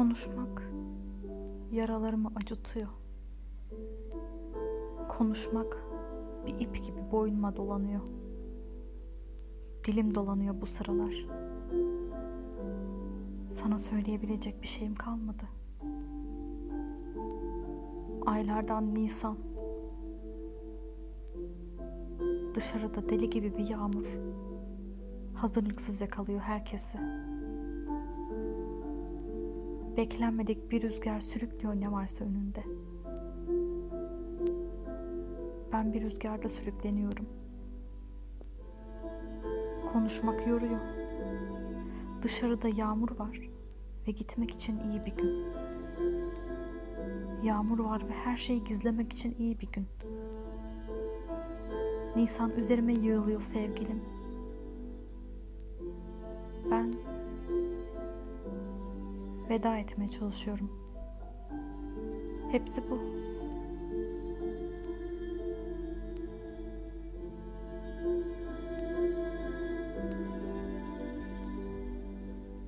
Konuşmak yaralarımı acıtıyor. Konuşmak bir ip gibi boynuma dolanıyor. Dilim dolanıyor bu sıralar. Sana söyleyebilecek bir şeyim kalmadı. Aylardan Nisan. Dışarıda deli gibi bir yağmur. Hazırlıksız yakalıyor herkesi. Beklenmedik bir rüzgar sürüklüyor ne varsa önünde. Ben bir rüzgarda sürükleniyorum. Konuşmak yoruyor. Dışarıda yağmur var ve gitmek için iyi bir gün. Yağmur var ve her şeyi gizlemek için iyi bir gün. Nisan üzerime yığılıyor sevgilim. Ben veda etmeye çalışıyorum. Hepsi bu.